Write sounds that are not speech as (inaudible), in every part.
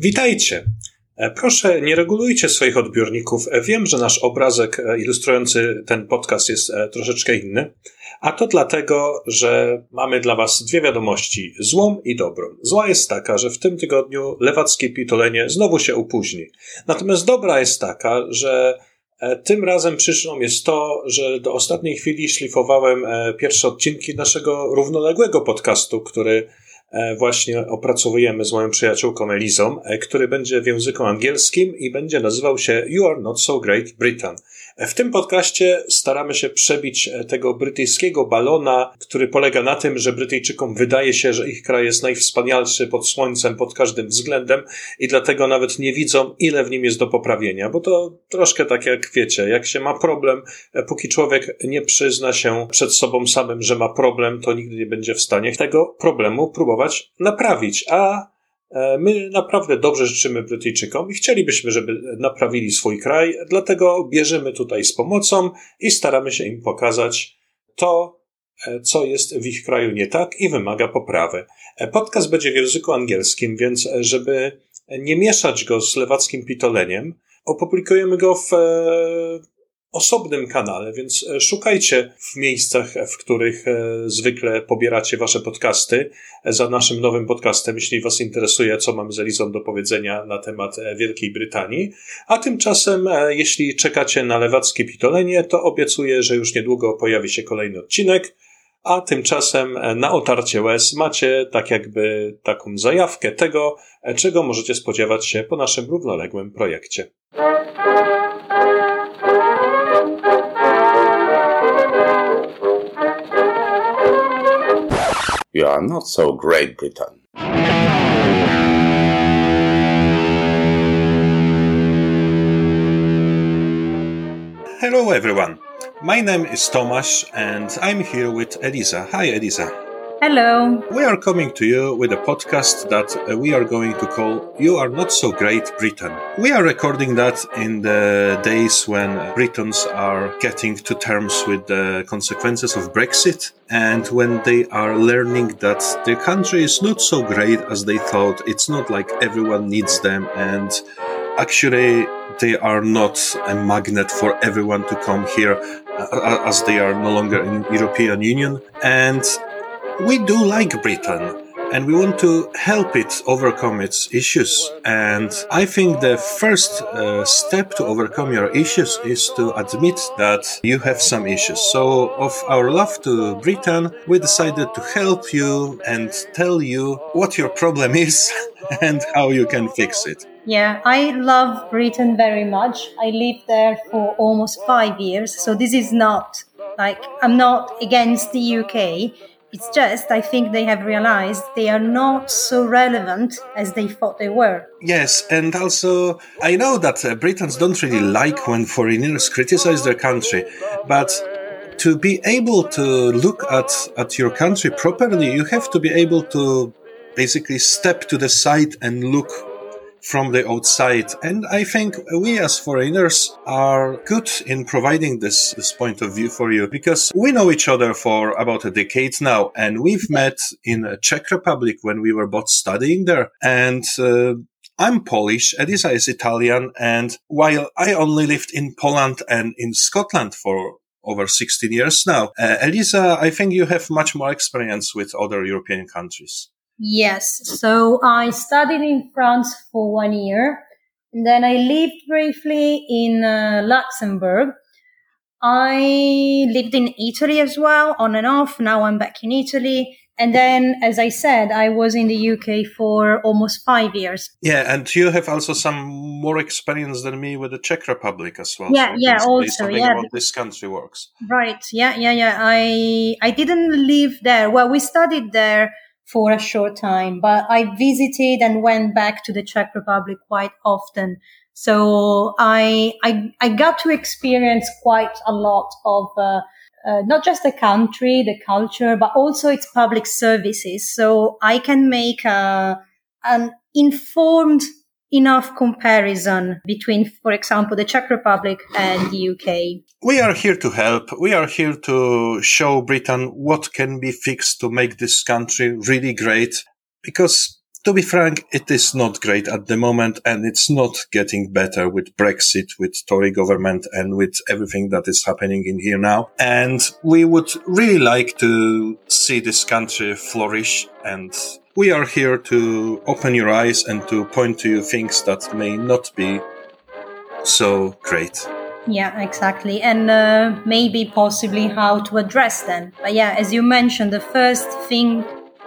Witajcie! E, proszę, nie regulujcie swoich odbiorników. E, wiem, że nasz obrazek e, ilustrujący ten podcast jest troszeczkę inny, a to dlatego, że mamy dla Was dwie wiadomości: złą i dobrą. Zła jest taka, że w tym tygodniu lewackie pitolenie znowu się upóźni. Natomiast dobra jest taka, że tym razem przyczyną jest to, że do ostatniej chwili szlifowałem pierwsze odcinki naszego równoległego podcastu, który właśnie opracowujemy z moją przyjaciółką Elizą, e, który będzie w języku angielskim i będzie nazywał się You Are Not So Great Britain. W tym podcaście staramy się przebić e, tego brytyjskiego balona, który polega na tym, że Brytyjczykom wydaje się, że ich kraj jest najwspanialszy pod słońcem pod każdym względem i dlatego nawet nie widzą, ile w nim jest do poprawienia, bo to troszkę tak jak wiecie, jak się ma problem, e, póki człowiek nie przyzna się przed sobą samym, że ma problem, to nigdy nie będzie w stanie tego problemu próbować naprawić, a E, my naprawdę dobrze życzymy Brytyjczykom i chcielibyśmy, żeby naprawili swój kraj, dlatego bierzemy tutaj z pomocą i staramy się im pokazać to, e, co jest w ich kraju nie tak i wymaga poprawy. E, podcast będzie w języku angielskim, więc żeby nie mieszać go z lewackim pitoleniem, opublikujemy go w osobnym kanale, więc e, szukajcie w miejscach, w których e, zwykle pobieracie wasze podcasty e, za naszym nowym podcastem, jeśli was interesuje, co mam z Elizą do powiedzenia na temat Wielkiej Brytanii. A tymczasem, jeśli czekacie na lewackie pitolenie, to obiecuję, że już niedługo pojawi się kolejny odcinek. A tymczasem na otarcie łez macie tak jakby taką zajawkę tego, czego możecie spodziewać się po naszym równoległym projekcie. You are not so Great Britain. Hello everyone. My name is Tomasz and I'm here with Elisa. Hi Elisa. Hello. We are coming to you with a podcast that uh, we are going to call You Are Not So Great Britain. We are recording that in the days when Britons are getting to terms with the consequences of Brexit and when they are learning that the country is not so great as they thought. It's not like everyone needs them and actually they are not a magnet for everyone to come here uh, as they are no longer in European Union and we do like Britain and we want to help it overcome its issues. And I think the first uh, step to overcome your issues is to admit that you have some issues. So, of our love to Britain, we decided to help you and tell you what your problem is (laughs) and how you can fix it. Yeah, I love Britain very much. I lived there for almost five years. So, this is not like I'm not against the UK it's just, I think they have realized they are not so relevant as they thought they were. Yes, and also, I know that uh, Britons don't really like when foreigners criticize their country, but to be able to look at, at your country properly, you have to be able to basically step to the side and look from the outside. And I think we as foreigners are good in providing this, this point of view for you because we know each other for about a decade now and we've met in Czech Republic when we were both studying there. And, uh, I'm Polish, Elisa is Italian, and while I only lived in Poland and in Scotland for over 16 years now, uh, Elisa, I think you have much more experience with other European countries. Yes. So I studied in France for one year. And then I lived briefly in uh, Luxembourg. I lived in Italy as well, on and off. Now I'm back in Italy. And then, as I said, I was in the UK for almost five years. Yeah, and you have also some more experience than me with the Czech Republic as well. Yeah, so yeah, also, yeah. How this country works. Right. Yeah, yeah, yeah. I I didn't live there. Well, we studied there for a short time, but I visited and went back to the Czech Republic quite often. So I, I, I got to experience quite a lot of, uh, uh, not just the country, the culture, but also its public services. So I can make a, an informed enough comparison between, for example, the Czech Republic and the UK. We are here to help. We are here to show Britain what can be fixed to make this country really great. Because to be frank, it is not great at the moment and it's not getting better with Brexit, with Tory government and with everything that is happening in here now. And we would really like to see this country flourish and we are here to open your eyes and to point to you things that may not be so great. Yeah, exactly. And uh, maybe possibly how to address them. But yeah, as you mentioned, the first thing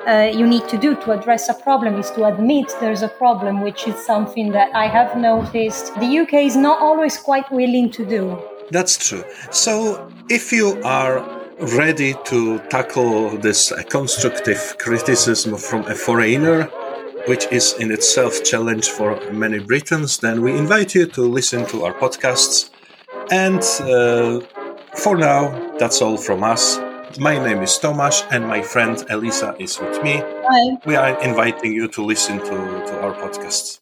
uh, you need to do to address a problem is to admit there's a problem, which is something that I have noticed the UK is not always quite willing to do. That's true. So if you are ready to tackle this constructive criticism from a foreigner, which is in itself a challenge for many Britons, then we invite you to listen to our podcasts. And uh, for now, that's all from us. My name is Tomasz, and my friend Elisa is with me. Hi. We are inviting you to listen to, to our podcasts.